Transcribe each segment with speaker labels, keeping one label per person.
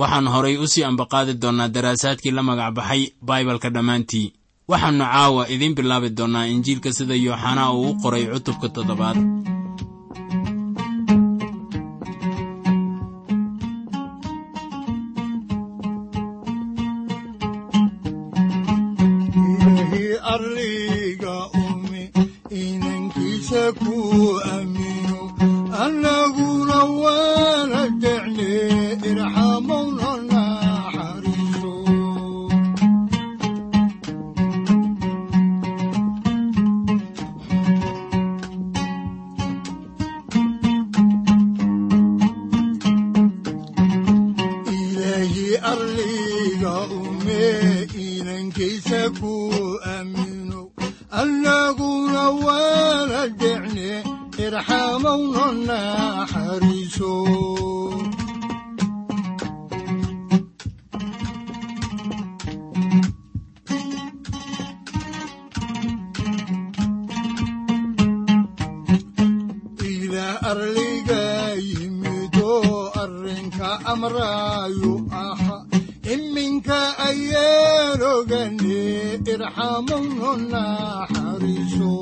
Speaker 1: waxaan horay u sii ambaqaadi doonnaa daraasaadkii la magac baxay baibalka dhammaantii. Waxaannu caawa idiin bilaabi doonnaa injiilka sida yooxanaa uu u qoray cutubka toddobaad
Speaker 2: waana decne irxamowna naxariiso ilaa arliga yimido arrinka amraayu aha iminka ayeenogane irxamowno naxariiso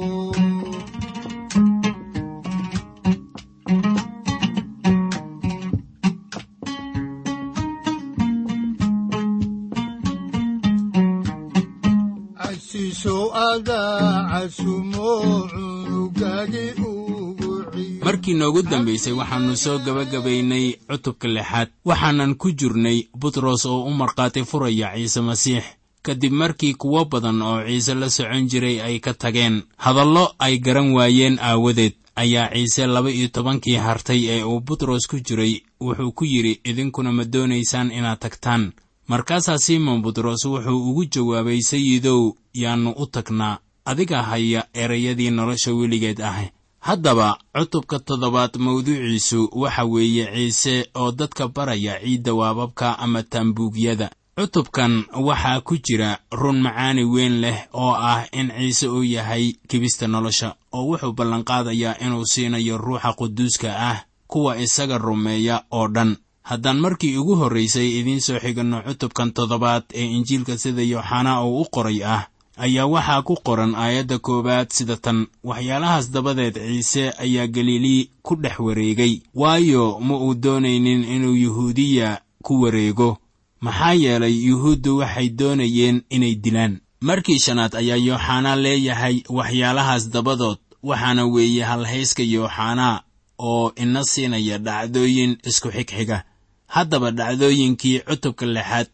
Speaker 1: markii noogu dambaysay waxaannu soo gebagabaynay cutubka lixaad. Waxaanan ku jirnay butros oo u markhaati furaya ciise masiix. Kadib markii kuwo badan oo ciise la socon jiray ay ka tageen hadallo ay garan waayeen aawadeed ayaa ciise laba iyo tobankii hartay ee uu butros ku jiray. Wuxuu ku yidhi idinkuna ma doonaysaan inaad tagtaan. Markaasaa simon butros wuxuu ugu jawaabay sayidow yaannu u tagnaa adiga haya erayadii nolosha weligeed ah haddaba cutubka toddobaad mawduuciisu waxa weeye ciise oo dadka baraya ciidda waababka ama taambuugyada cutubkan waxaa ku jira run macaani weyn leh oo ah in ciise uu yahay kibista nolosha oo wuxuu ballanqaadayaa inuu siinayo ruuxa quduuska ah kuwa isaga rumeeya oo dhan. Haddaan markii ugu horraysay idiin soo xiganno cutubkan toddobaad ee injiilka sida yooxanaa uu u qoray ah ayaa waxaa ku qoran aayadda koowaad sida tan waxyaalahaas dabadeed ciise ayaa galilii ku dhex wareegay. Waayo ma uu doonaynin inuu yuhuudiya ku wareego. Maxaa yeelay yuhuuddu waxay doonayeen inay dilaan. Markii shanaad ayaa yooxanaa leeyahay waxyaalahaas dabadood waxaana weeye halhayska yooxanaa oo ina siinaya dhacdooyin isku xigxiga. Haddaba dhacdooyinkii cutubka lixaad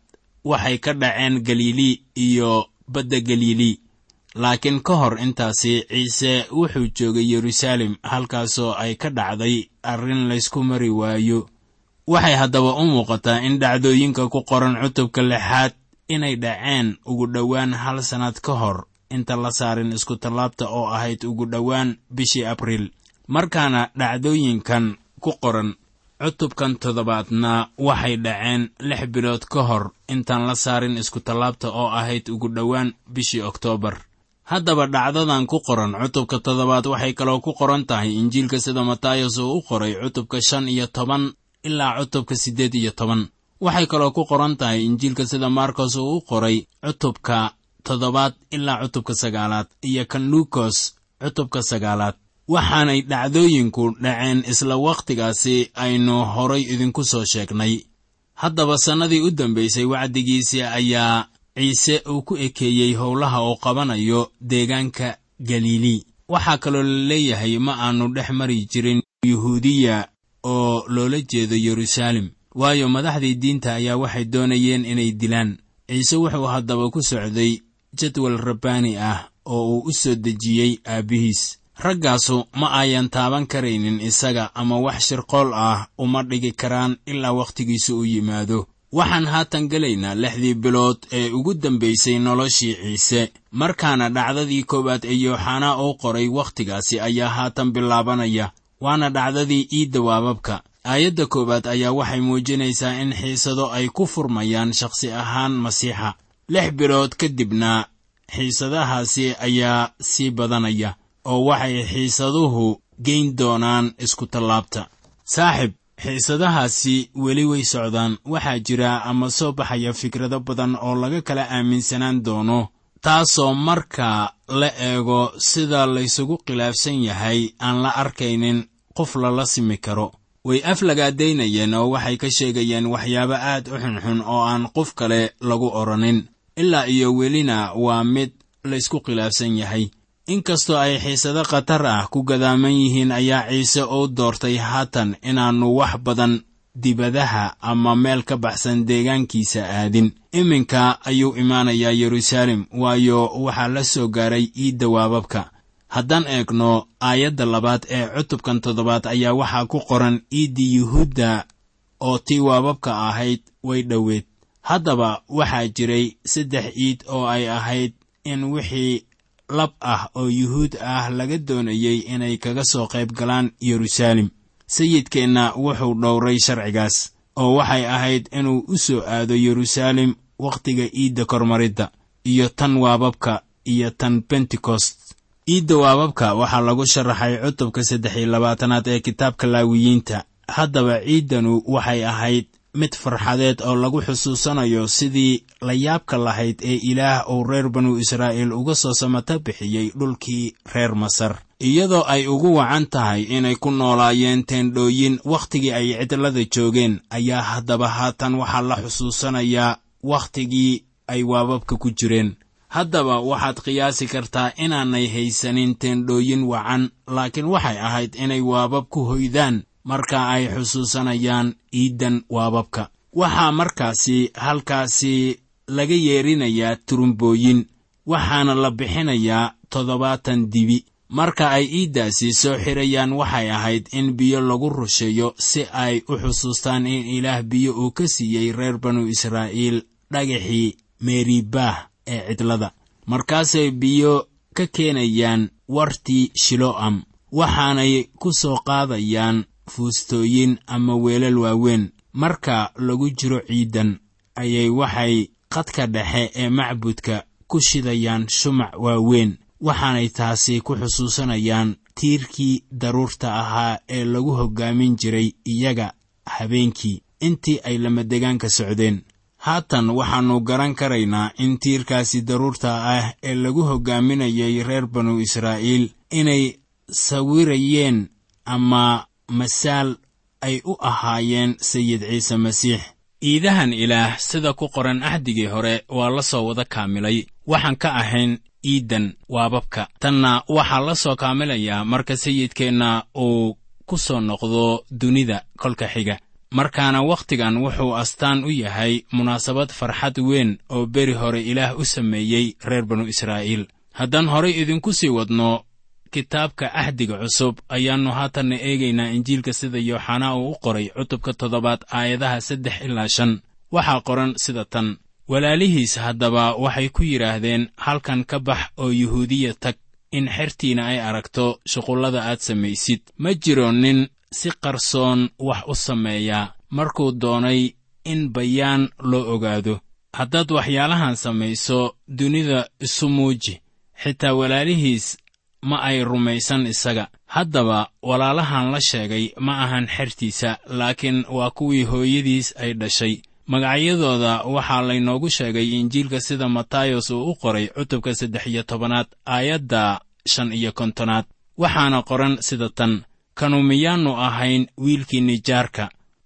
Speaker 1: waxay ka dhaceen galilii iyo badda galilii laakiin ka hor intaasi ciise wuxuu joogay yeruusaalem halkaasoo ay ka dhacday arrin laysku mari waayo. Waxay haddaba u muuqataa in dhacdooyinka ku qoran cutubka lixaad inay dhaceen ugu dhowaan hal sannad ka hor inta la saarin iskutallaabta oo ahayd ugu dhowaan bishii abriil. Markaana dhacdooyinkan ku qoran cutubkan toddobaadna waxay dhaceen lix bilood ka hor intaan la saarin iskutallaabta oo ahayd ugu dhowaan bishii oktoobar haddaba dhacdadan ku qoran cutubka toddobaad waxay kaloo ku qoran tahay injiilka sida matayas uu u qoray cutubka shan iyo toban ilaa cutubka siddeed iyo toban. Waxay kaloo ku qoran tahay injiilka sida markos uu u qoray cutubka toddobaad ilaa cutubka sagaalaad iyo kan luukos cutubka sagaalaad waxaanay dhacdooyinku dhaceen isla wakhtigaasi aynu horay idinku soo sheegnay. Haddaba sannadii u dambaysay wacdigiisii ayaa ciise uu ku ekeeyey howlaha uu qabanayo deegaanka galili waxaa kaloo la leeyahay ma aanu dhex mari jirin yuhuudiya oo loola jeedo yeruusaalem. Waayo madaxdii diinta ayaa waxay doonayeen inay dilaan. Ciise wuxuu haddaba ku socday jadwal rabbaani ah oo uu u soo dejiyey aabbihiis raggaasu ma ayan taaban karaynin isaga ama wax shirqool ah uma dhigi karaan ilaa wakhtigiisa u yimaado. Waxaan haatan gelaynaa lixdii bilood ee ugu dambaysay noloshii ciise. Markaana dhacdadii koowaad ee yooxanaa uu qoray wakhtigaasi ayaa haatan bilaabanaya waana dhacdadii iidda waababka aayadda koowaad ayaa waxay muujinaysaa in xiisado ay ku furmayaan shakhsi ahaan masiixa. Lix bilood ka dibna xiisadahaasi ayaa sii badanaya oo waxay xiisaduhu geyn doonaan iskutallaabta saaxib xiisadahaasi weli way socdaan. Waxaa jira ama soo baxaya fikrado badan oo laga kala aaminsanaan doono taasoo marka la eego sida laysugu khilaafsan yahay aan la arkaynin qof lala simi karo. Way aflagaadaynayeen oo waxay ka sheegayeen waxyaabo aad u xunxun oo aan qof kale lagu odhanin ilaa iyo welina waa mid laysku khilaafsan yahay inkastoo ay xiisado khatar ah ku gadaaman yihiin ayaa ciise uu doortay haatan inaannu wax badan dibadaha ama meel ka baxsan deegaankiisa aadin. Iminka ayuu imaanayaa yeruusaalem waayo waxaa la soo gaaray iidda waababka haddaan eegno aayadda labaad ee cutubkan toddobaad ayaa waxaa ku qoran iiddii yuhuudda oo tii waababka ahayd way dhoweed. Haddaba waxaa jiray saddex iid oo ay ahayd in wixii lab ah oo yuhuud ah laga doonayey inay kaga soo qayb galaan yeruusaalem sayidkeenna wuxuu dhowray sharcigaas oo waxay ahayd inuu u soo aado yeruusaalem wakhtiga iidda kormaridda iyo tan waababka iyo tan bentekost iidda waababka waxaa lagu sharaxay cutubka saddex iyo labaatanaad ee kitaabka laawiyiinta haddaba ciiddanu waxay ahayd mid farxadeed oo lagu xusuusanayo sidii la yaabka lahayd ee ilaah uu reer banu israa'iil uga soo samata bixiyey dhulkii reer masar. Iyadoo ay ugu wacan tahay inay ku noolaayeen teendhooyin wakhtigii ay cidlada joogeen ayaa haddaba haatan waxaa la xusuusanayaa wakhtigii ay waababka ku jireen. Haddaba waxaad qiyaasi kartaa inaanay haysanin teendhooyin wacan laakiin waxay ahayd inay waabab ku hoydaan marka ay xusuusanayaan iiddan waababka. Waxaa markaasi halkaasi laga yeerinayaa turumbooyin waxaana la bixinayaa toddobaatan dibi. Marka ay iiddaasi soo xirayaan waxay ahayd in biyo lagu rusheeyo si ay u xusuustaan in ilaah biyo uu ka siiyey reer banu israa'iil dhagaxii meeribaah ee cidlada. Markaasay biyo ka keenayaan wartii shilo'am waxaanay ku soo qaadayaan fuustooyin ama weelal waaweyn. Marka lagu jiro ciiddan ayay waxay qadka dhexe ee macbudka ku shidayaan shumac waaweyn waxaanay taasi ku xusuusanayaan tiirkii daruurta ahaa ee lagu hoggaamin jiray iyaga habeenkii. Intii ay lamadegaanka socdeen. Haatan waxaannu garan karaynaa in tiirkaasi daruurta ah ee lagu hoggaaminayay reer banu israa'iil inay sawirayeen ama masaal ay u ahaayeen sayid ciise masiix. Iidahan ilaah sida ku qoran axdigii hore waa la soo wada kaamilay. Waxaan ka ahayn iiddan waababka tanna waxaa la soo kaamilayaa marka sayidkeenna uu ku soo noqdo dunida kolka xiga. Markaana wakhtigan wuxuu astaan u yahay munaasabad farxad weyn oo beri hore ilaah u sameeyey reer banu israa'iil. Haddaan horay idinku sii wadno kitaabka axdiga cusub. Ayaannu haatanna eegaynaa injiilka sida yooxanaa uu u qoray cutubka toddobaad aayadaha saddex ilaa shan. Waxaa qoran sida tan. Walaalihiis haddaba waxay ku yidhaahdeen halkan ka bax oo yuhuudiya tag in xertiina ay aragto shuqullada aad samaysid. Ma jiro nin si qarsoon wax u sameeyaa markuu doonay in bayaan loo ogaado. Haddaad waxyaalahan samayso dunida isu muuji. Xitaa walaalihiis ma ay rumaysan isaga. Haddaba walaalahan la sheegay ma ahan xertiisa laakiin waa kuwii hooyadiis ay dhashay. Magacyadooda waxaa laynoogu sheegay injiilka sida matayos uu u qoray cutubka saddex iyo tobanaad aayadda shan iyo kontonaad. Waxaana qoran sida tan kanu miyaannu ahayn wiilkii nijaarka.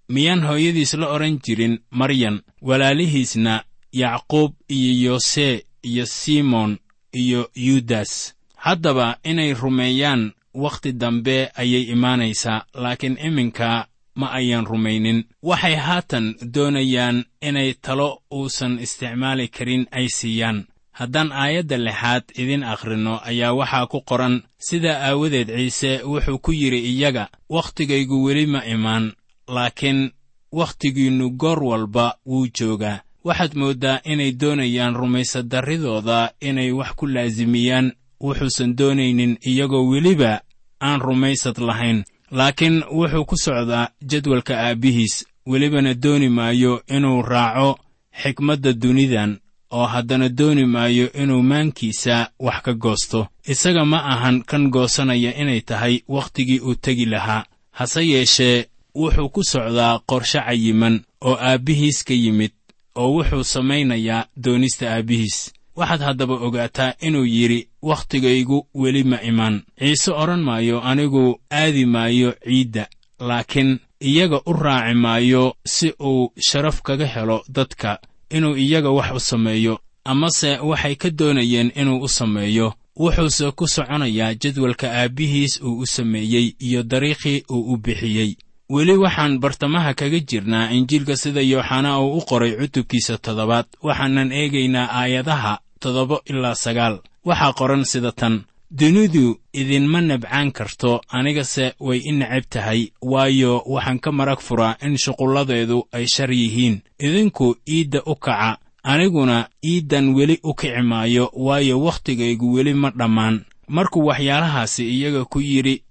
Speaker 1: Miyaan hooyadiis la odhan jirin maryan? Walaalihiisna yacquub iyo yose iyo simon iyo yudas haddaba inay rumeeyaan wakhti dambe ayay imaanaysaa laakiin iminka ma ayan rumaynin. Waxay haatan doonayaan inay talo uusan isticmaali karin ay siiyaan. Haddaan aayadda lixaad idin akhrinno ayaa waxaa ku qoran sidaa aawadeed ciise wuxuu ku yidhi iyaga wakhtigaygu weli ma imaan laakiin wakhtigiinnu goor walba wuu joogaa. Waxaad mooddaa inay doonayaan rumaysadarridooda inay wax ku laasimiyaan wuxuusan doonaynin iyagoo weliba aan rumaysad lahayn. Laakiin wuxuu ku socdaa jadwalka aabbihiis welibana dooni maayo inuu raaco xikmadda dunidan oo haddana dooni maayo inuu maankiisa wax ka goosto. Isaga ma ahan kan goosanaya inay tahay wakhtigii uu tegi lahaa. Hase yeeshee wuxuu ku socdaa qorshe cayiman oo aabbihiis ka yimid oo wuxuu samaynayaa doonista aabbihiis waxaad haddaba ogaataa inuu yidhi wakhtigaygu weli ma imaan ciise odhan maayo anigu aadi maayo ciidda laakiin iyaga u raaci maayo si uu sharaf kaga helo dadka inuu iyaga wax u sameeyo amase waxay ka doonayeen inuu u sameeyo. Wuxuuse ku soconayaa jadwalka aabbihiis uu u sameeyey iyo dariiqii uu u bixiyey. Weli waxaan bartamaha kaga jirnaa injiilka sida yooxanaa uu u qoray cutubkiisa toddobaad. Waxaanan eegaynaa aayadaha toddoba ilaa sagaal waxaa qoran sida tan dunidu idinma nabcaan karto anigase way i necab tahay waayo waxaan ka marag furaa in shuqulladeedu ay shar yihiin. Idinku iidda u kaca aniguna iiddan weli u kici maayo waayo wakhtigaygu weli ma dhammaan. Markuu waxyaalahaasi iyaga ku yidhi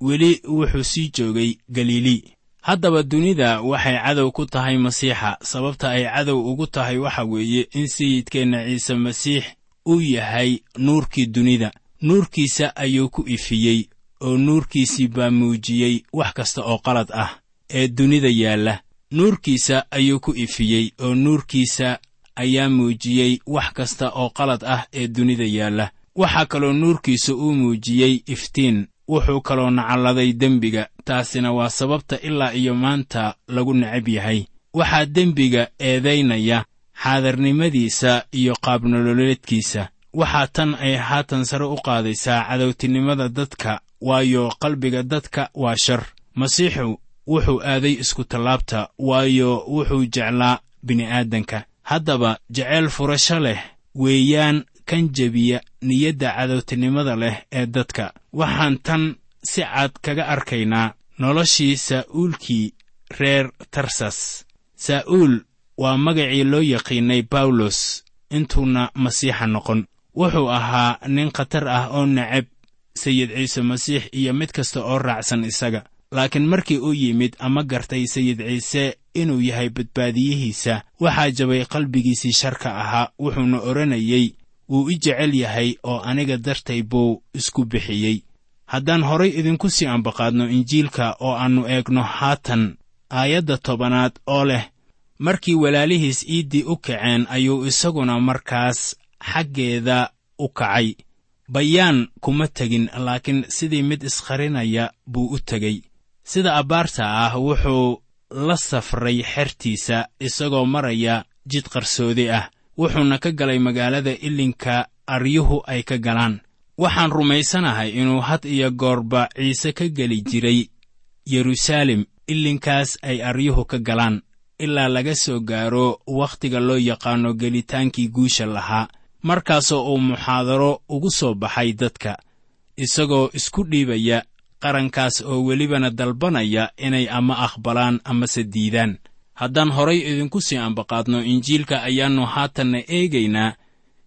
Speaker 1: weli wuxuu sii joogay galili haddaba dunida waxay cadow ku tahay masiixa sababta ay cadow ugu tahay waxa weeye in sayidkeenna ciise masiix uu yahay nuurkii dunida. Nuurkiisa ayuu ku ifiyey oo nuurkiisii baa muujiyey wax kasta oo qalad ah ee dunida yaalla. Nuurkiisa ayuu ku ifiyey oo nuurkiisa ayaa muujiyey wax kasta oo qalad ah ee dunida yaalla. Waxaa kaloo nuurkiisa uu muujiyey iftiin wuxuu kaloo nacalladay dembiga taasina waa sababta ilaa iyo maanta lagu necab yahay. Waxaa dembiga eedaynaya xaadarnimadiisa iyo qaabnololeedkiisa. Waxaa tan ay haatan sare u qaadaysaa cadowtinimada dadka waayo qalbiga dadka waa shar. Masiixu wuxuu aaday iskutallaabta waayo wuxuu jeclaa bini'aadanka. Haddaba jeceyl furasho leh weeyaan kan jebiya niyadda cadowtinimada leh ee dadka. Waxaan tan si cad kaga arkaynaa noloshii saa'uulkii reer tarsas. Saa'uul waa magacii loo yaqiinnay bawlos intuuna masiixa noqon. Wuxuu ahaa nin khatar ah oo necab sayid ciise masiix iyo mid kasta oo raacsan isaga. Laakiin markii uu yimid ama gartay sayid ciise inuu yahay badbaadiyihiisa waxaa jabay qalbigiisii sharka ahaa wuxuuna odhanayey wuu i jecel yahay oo aniga dartay buu isku bixiyey. Haddaan horay idinku sii ambaqaadno injiilka oo aannu eegno haatan aayadda tobanaad oo leh markii walaalihiis iiddii u kaceen ayuu isaguna markaas xaggeeda u kacay. Bayaan kuma tegin laakiin sidii mid iskharinaya buu u tegey. Sida abbaarta ah wuxuu la safray xertiisa isagoo maraya jid qarsoodi ah. Wuxuuna ka galay magaalada ilinka aryuhu ay ka galaan. Waxaan rumaysanahay inuu had iyo goorba ciise ka geli jiray yeruusaalem ilinkaas ay aryuhu ka galaan ilaa laga soo gaaro wakhtiga loo yaqaanno gelitaankii guusha lahaa markaasoo uu muxaadaro ugu soo baxay dadka isagoo isku dhiibaya qarankaas oo welibana dalbanaya inay ama aqbalaan amase diidaan. Haddaan horay idinku sii ambaqaadno injiilka ayaannu haatanna eegaynaa.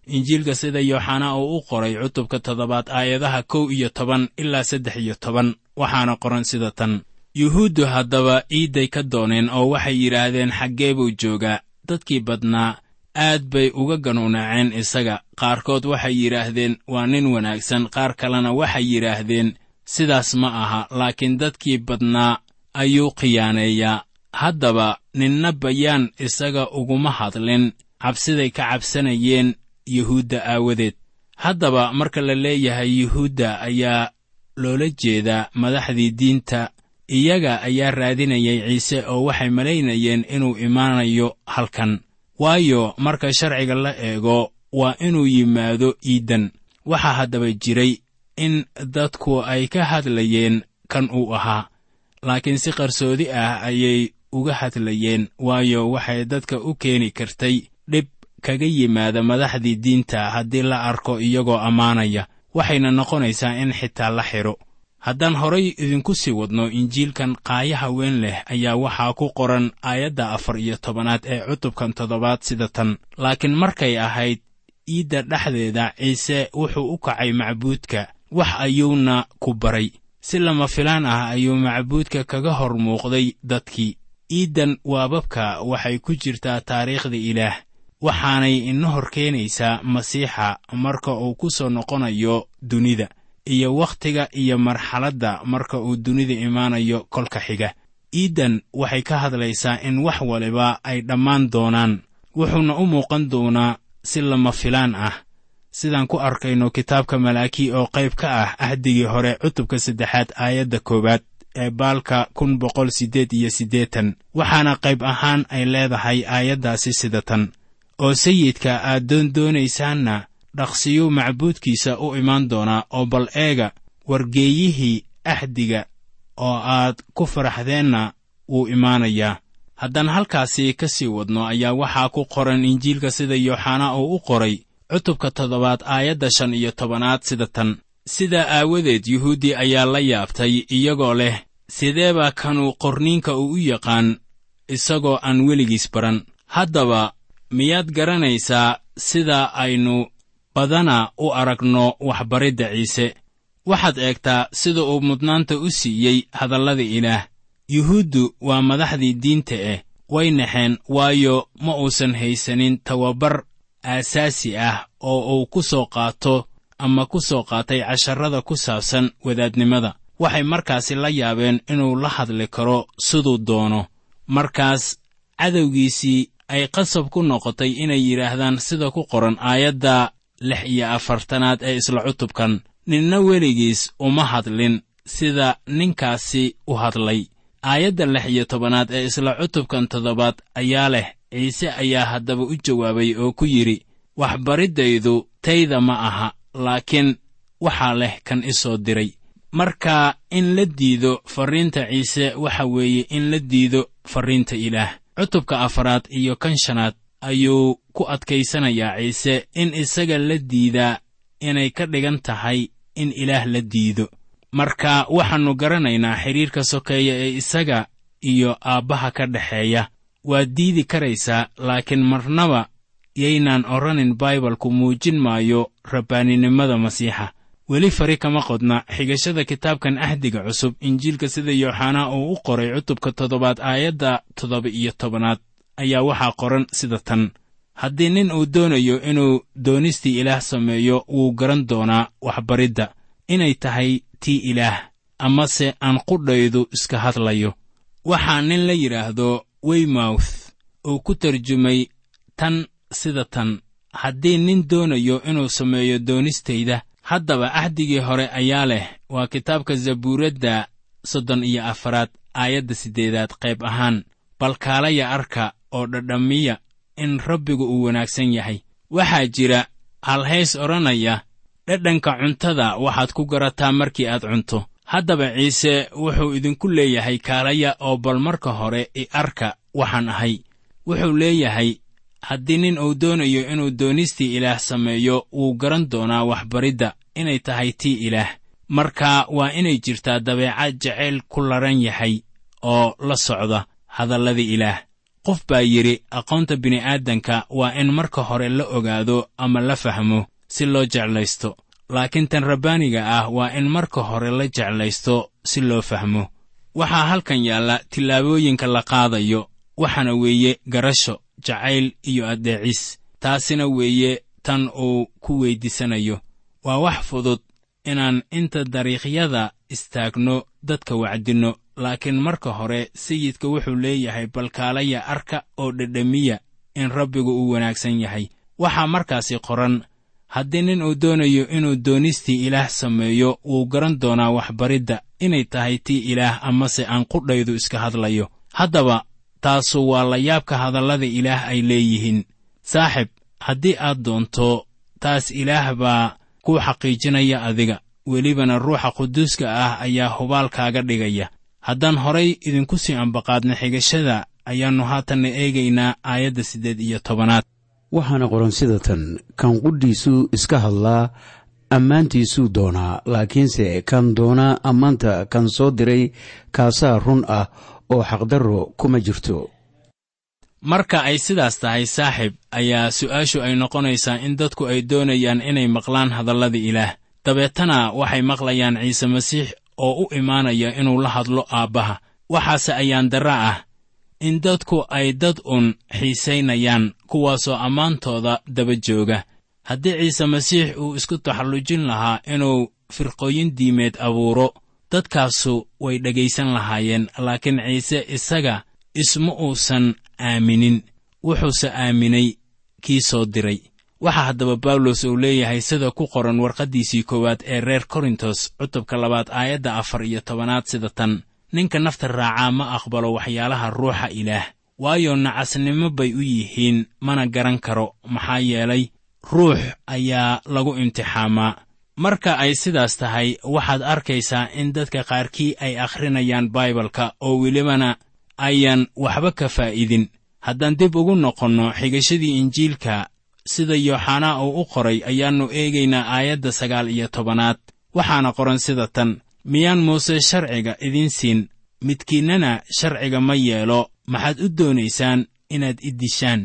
Speaker 1: Injiilka sida yooxanaa uu u qoray cutubka toddobaad aayadaha kow iyo toban ilaa saddex iyo toban waxaana qoran sida tan yuhuuddu haddaba iidday ka dooneen oo waxay yidhaahdeen xaggee buu joogaa. Dadkii badnaa aad bay uga ganuunaaceen isaga. Qaarkood waxay yidhaahdeen waa nin wanaagsan. Qaar kalena waxay yidhaahdeen sidaas ma aha laakiin dadkii badnaa ayuu khiyaaneeyaa haddaba ninna bayaan isaga uguma hadlin cabsiday ka cabsanayeen yuhuudda aawadeed. Haddaba marka la leeyahay yuhuudda ayaa loola jeedaa madaxdii diinta iyaga ayaa raadinayay ciise oo waxay malaynayeen inuu imaanayo halkan. Waayo marka sharciga la eego waa inuu yimaado iiddan waxaa haddaba jiray in dadku ay ka hadlayeen kan uu ahaa. Laakiin si qarsoodi ah ayay uga hadlayeen. Waayo waxay dadka u keeni kartay dhib kaga yimaada madaxdii diinta haddii la arko iyagoo ammaanaya. Waxayna noqonaysaa in xitaa la xidho haddaan horay idinku sii wadno injiilkan qaayaha weyn leh ayaa waxaa ku qoran aayadda afar iyo tobanaad ee cutubkan toddobaad sida tan. Laakiin markay ahayd iidda dhexdeeda ciise wuxuu u kacay macbuudka. Wax ayuuna ku baray. Si lama filaan ah ayuu macbuudka kaga hor muuqday dadkii. Iiddan waababka waxay ku jirtaa taariikhda ilaah. Waxaanay ina hor keenaysaa masiixa marka uu ku soo noqonayo dunida iyo wakhtiga iyo marxaladda marka uu dunida imaanayo kolka xiga. Iiddan waxay ka hadlaysaa in wax waliba ay dhammaan doonaan. Wuxuuna u muuqan doonaa si lama filaan ah. Sidaan ku arkayno kitaabka malaaki oo qayb ka ah ahdigii hore cutubka saddexaad aayadda koowaad ee baalka kun boqol siddeed iyo siddeetan waxaana qayb ahaan ay leedahay aayaddaasi sida tan oo sayidka aad doondoonaysaanna dhaqsiyuu macbuudkiisa u imaan doonaa oo bal eega wargeeyihii ahdiga oo aad ku faraxdeenna wuu imaanayaa haddaan halkaasi ka sii wadno ayaa waxaa ku qoran injiilka sida yooxanaa uu u qoray cutubka toddobaad aayadda shan iyo tobanaad sida tan. Sidaa aawadeed yuhuuddi ayaa la yaabtay iyagoo leh sideebaa kanuu qorniinka uu u yaqaan isagoo aan weligiis baran? Haddaba miyaad garanaysaa sida aynu badana u aragno waxbaridda ciise. Waxaad eegtaa sida uu mudnaanta u siiyey hadallada ilaah. Yuhuuddu waa madaxdii diinta ah way naxeen waayo ma uusan haysanin tababar aasaasi ah oo uu ku soo qaato ama ku soo qaatay casharrada ku saabsan wadaadnimada. Waxay markaasi la yaabeen inuu la hadli karo siduu doono. Markaas cadowgiisii ay qasab ku noqotay inay yidhaahdaan sida ku qoran aayadda lix iyo afartanaad ee isla cutubkan ninna weligiis uma hadlin sida ninkaasi u hadlay. Aayadda lix iyo tobanaad ee isla cutubkan toddobaad ayaa leh ciise ayaa haddaba u jawaabay oo ku yidhi waxbariddaydu tayda ma aha laakiin waxaa leh kan i soo diray. Marka in la diido farriinta ciise waxa weeye in la diido farriinta ilaah. Cutubka afaraad iyo kan shanaad ayuu ku adkaysanayaa ciise in isaga la diidaa inay ka dhigan tahay in ilaah la diido. Marka waxaannu garanaynaa xidhiirka sokeeya ee isaga iyo aabbaha ka dhexeeya waad diidi karaysaa laakiin marnaba yaynaan odhanin baibalku muujin maayo rabbaaninimada masiixa. Weli fari kama qodna xigashada kitaabkan ahdiga cusub injiilka sida yooxanaa uu u qoray cutubka toddobaad aayadda toddoba iyo tobanaad ayaa waxaa qoran sida tan haddii nin uu doonayo inuu doonistii ilaah sameeyo wuu garan doonaa waxbaridda. Inay tahay tii ilaah amase aan qudhaydu iska hadlayo. Waxaa nin la yidhaahdo weymawth uu ku tarjumay tan sida tan. Haddii nin doonayo inuu sameeyo doonistayda haddaba ahdigii hore ayaa leh. Waa kitaabka zabuuradda soddon iyo afaraad aayadda siddeedaad qayb ahaan. Balkaalaya arka oo dhadhamiya in rabbigu uu wanaagsan yahay. Waxaa jira halhays odhanaya dhadhanka cuntada waxaad ku garataa markii aad cunto. Haddaba ciise wuxuu idinku leeyahay kaalaya oo bal marka hore i arka waxaan ahay. Wuxuu leeyahay haddii nin uu doonayo inuu doonistii ilaah sameeyo wuu garan doonaa waxbaridda. Inay tahay tii ilaah. Marka waa inay jirtaa dabeecad jacayl ku laran yahay oo la socda hadallada ilaah qof baa yidhi aqoonta bini'aadanka waa in marka hore la ogaado ama la fahmo si loo jeclaysto. Laakiin tan rabbaaniga ah waa in marka hore la jeclaysto si loo fahmo. Waxaa halkan yaalla tillaabooyinka la qaadayo waxaana weeye garasho jacayl iyo addeecis. Taasina weeye tan uu ku weyddiisanayo. Waa wax fudud inaan inta dariiqyada istaagno dadka wacdinno laakiin marka hore sayidka wuxuu leeyahay balkaalaya arka oo dhedhamiya in rabbigu uu wanaagsan yahay. Waxaa markaasi qoran haddii nin uu doonayo inuu doonistii ilaah sameeyo wuu garan doonaa waxbaridda inay tahay tii ilaah amase aan qudhaydu iska hadlayo. Haddaba taasu waa layaabka hadallada ilaah ay leeyihiin. Saaxib haddii aad doonto taas ilaah baa kuu xaqiijinaya adiga. Welibana ruuxa quduuska ah ayaa hubaalkaaga dhigaya haddaan horay idinku sii ambaqaadna xigashada ayaannu haatanna eegaynaa aayadda siddeed iyo tobanaad.
Speaker 3: Waxaana qoran sida tan kan qudhiisuu iska hadlaa ammaantiisuu doonaa laakiinse kan doonaa ammaanta kan soo diray kaasaa run ah oo xaqdarro kuma jirto.
Speaker 1: Marka ay sidaas tahay saaxib ayaa su'aashu ay noqonaysaa in dadku ay doonayaan inay maqlaan hadallada ilaah. Dabeetana waxay maqlayaan ciise masiix oo u imaanaya inuu la hadlo aabbaha. Waxaase ayaan darra ah in dadku ay dad un xiisaynayaan kuwaasoo ammaantooda daba jooga. Haddii ciise masiix uu isku taxallujin lahaa inuu firqooyin diimeed abuuro dadkaasu way dhegaysan lahaayeen laakiin ciise isaga isma uusan aaminin. Wuxuuse aaminay kii soo diray waxaa haddaba bawlos uu leeyahay sida ku qoran warqaddiisii koowaad ee reer korintos cutubka labaad aayadda afar iyo tobanaad sida tan. Ninka nafta raacaa ma aqbalo waxyaalaha ruuxa ilaah. Waayo nacasnimo bay u yihiin mana garan karo. Maxaa yeelay ruux ayaa lagu imtixaamaa. Marka ay sidaas tahay waxaad arkaysaa in dadka qaarkii ay akhrinayaan baibalka oo welibana ayaan waxba ka faa'idin haddaan dib ugu noqonno xigashadii injiilka sida yooxanaa uu u qoray ayaannu eegaynaa aayadda sagaal iyo tobanaad. Waxaana qoran sida tan miyaan muuse sharciga idiin siin? Midkiinnana sharciga ma yeelo. Maxaad u doonaysaan inaad i dishaan?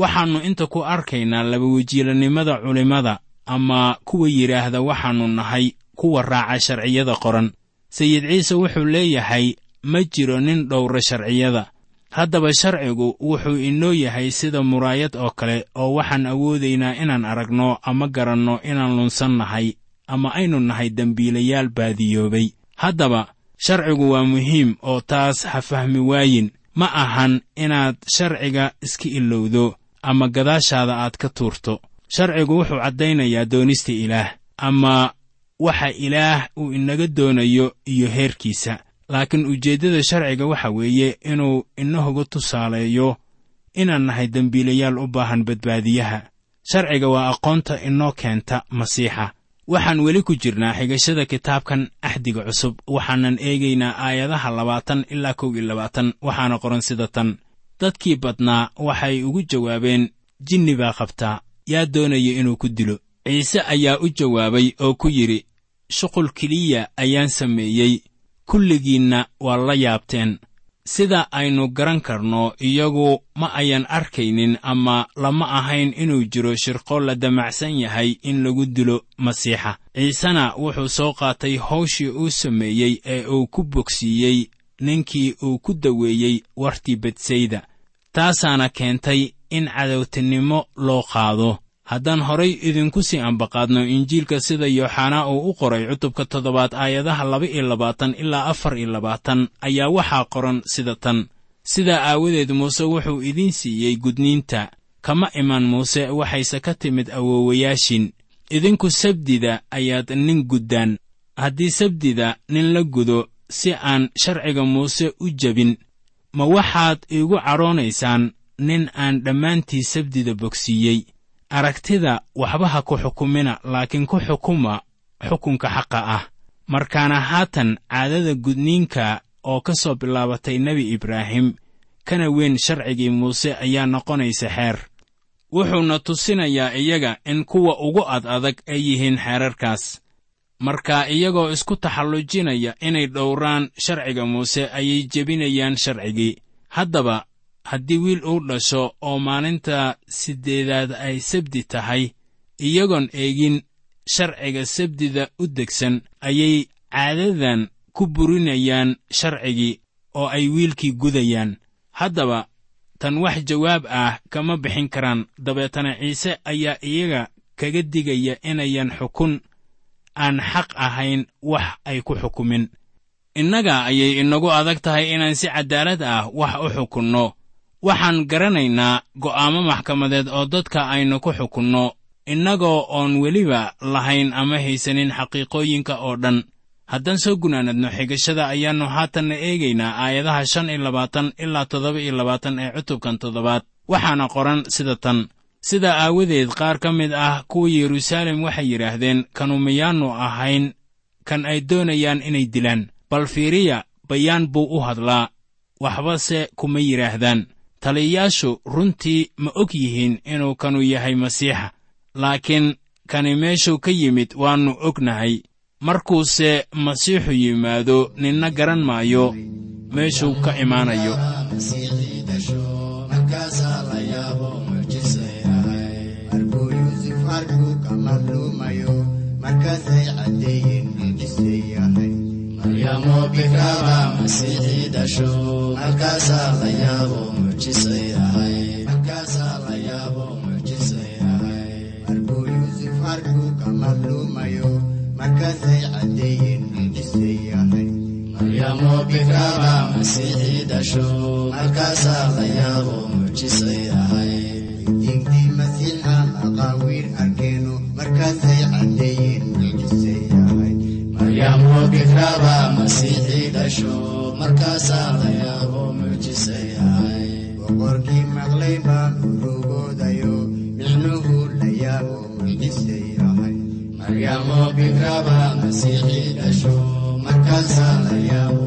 Speaker 1: Waxaannu inta ku arkaynaa labawejiilanimada culimmada ama kuwa yidhaahda waxaannu nahay kuwa raaca sharciyada qoran. Sayid ciise wuxuu leeyahay ma jiro nin dhowra sharciyada haddaba sharcigu wuxuu inoo yahay sida muraayad oo kale oo waxaan awoodaynaa inaan aragno ama garanno inaan lunsan nahay ama aynu nahay dembiilayaal baadiyoobay. Haddaba sharcigu waa muhiim oo taas ha fahmi waayin. Ma ahan inaad sharciga iska ilowdo ama gadaashaada aad ka tuurto. Sharcigu wuxuu caddaynayaa doonista ilaah ama waxa ilaah uu inaga doonayo iyo heerkiisa laakiin ujeeddada sharciga waxa weeye inuu inahoga tusaaleeyo inaan nahay dembiilayaal u baahan badbaadiyaha. Sharciga waa aqoonta inoo keenta masiixa. Waxaan weli ku jirnaa xigashada kitaabkan axdiga cusub. Waxaanan eegaynaa aayadaha labaatan ilaa kow iyo labaatan. Waxaana qoran sida tan. Dadkii badnaa waxay ugu jawaabeen jinni baa qabtaa. Yaa doonaya inuu ku dilo. Ciise ayaa u jawaabay oo ku yidhi shuqul keliya ayaan sameeyey kulligiinna waa la yaabteen. Sida aynu garan karno iyagu ma ayan arkaynin ama lama ahayn inuu jiro shirqo la damacsan yahay in lagu dilo masiixa. Ciisena wuxuu soo qaatay hawshii uu sameeyey ee uu ku bogsiiyey ninkii uu ku daweeyey wartii bedsayda taasaana keentay in cadowtinimo loo qaado haddaan horay idinku sii ambaqaadno injiilka sida yooxanaa uu u qoray cutubka toddobaad aayadaha laba iyo labaatan ilaa afar iyo labaatan ayaa waxaa qoran sida tan. Sidaa aawadeed muuse wuxuu idiin siiyey gudniinta. Kama iman muuse waxayse ka timid awoowayaashin. Idinku sabdida ayaad nin guddaan. Haddii sabdida nin la gudo si aan sharciga muuse u jebin ma waxaad iigu cadhoonaysaan nin aan dhammaantii sabdida bogsiiyey aragtida waxba ha ku xukumina laakiin ku xukuma xukunka xaqa ah. Markaana haatan caadada gudniinka oo ka soo bilaabatay nebi ibraahim kana weyn sharcigii muuse ayaa noqonaysa xeer. Wuxuuna tusinayaa iyaga in kuwa ugu ad adag ay yihiin xeerarkaas. Marka iyagoo isku taxallujinaya inay dhowraan sharciga muuse ayay jebinayaan sharcigii. Haddaba haddii wiil uu dhasho oo maalinta siddeedaad ay sabdi tahay iyagoon eegin sharciga sabdida u degsan ayay caadadan ku burinayaan sharcigii oo ay wiilkii gudayaan. Haddaba tan wax jawaab ah kama bixin karaan. Dabeetana ciise ayaa iyaga kaga digaya inayan xukun aan xaq ahayn wax ay ku xukumin. Innaga ayay inagu adag tahay inaan si caddaalad ah wax u xukunno waxaan garanaynaa go'aamo maxkamadeed oo dadka aynu ku xukunno innagoo oon weliba lahayn ama haysanin xaqiiqooyinka oo dhan. Haddaan soo gunaanadno xigashada ayaannu haatanna eegaynaa aayadaha shan iyo labaatan ilaa toddoba iyo labaatan ee cutubkan toddobaad. Waxaana qoran sida tan. Sidaa aawadeed qaar ka mid ah kuwa yeruusaalem waxay yidhaahdeen kanu miyaannu ahayn kan ay doonayaan inay dilaan. Bal fiiriya bayaan buu u hadlaa. Waxbase kuma yidhaahdaan taliyayaashu runtii ma og yihiin inuu kanu yahay masiixa laakiin kani meeshuu ka yimid waannu ognahay. Markuuse masiixu yimaado ninna garan maayo meeshuu ka imaanayo
Speaker 4: maryamo bikraba masiixii dhasho markaasaa la yaabo mucjise yahay
Speaker 5: markuu yuusuf arkuu ka madluumayo markaasay caddeeyeen mucjise yahay
Speaker 4: maryamo bikraba masiixii dhasho markaasaa la yaabo mucjise yahay
Speaker 5: diintii masiixa maqaawiir arkeeno markaasay caddeeyeen mucjise yahay
Speaker 4: maryamo bikraba masiixii dhasho markaasaa la yaabo mucjise yahay
Speaker 5: boqorkii maqlay baa urugoodayo micnuhu la yaabo mucjise yahay
Speaker 4: maryamo bikraba masiixii dhasho markaasaa la yaabo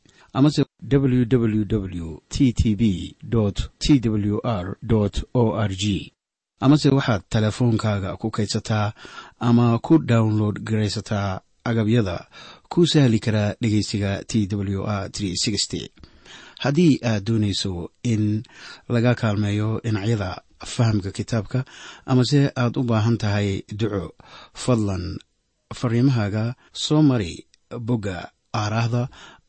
Speaker 3: amase www t t b t w r o r g. Amase waxaad teleefoonkaaga ku kaydsataa ama ku download garaysataa agabyada ku sahli karaa dhegeysiga t w r haddii aad doonayso in laga kaalmeeyo dhinacyada fahamka kitaabka amase aad u baahan tahay duco fadlan fariimahaaga soo mari bogga aaraahda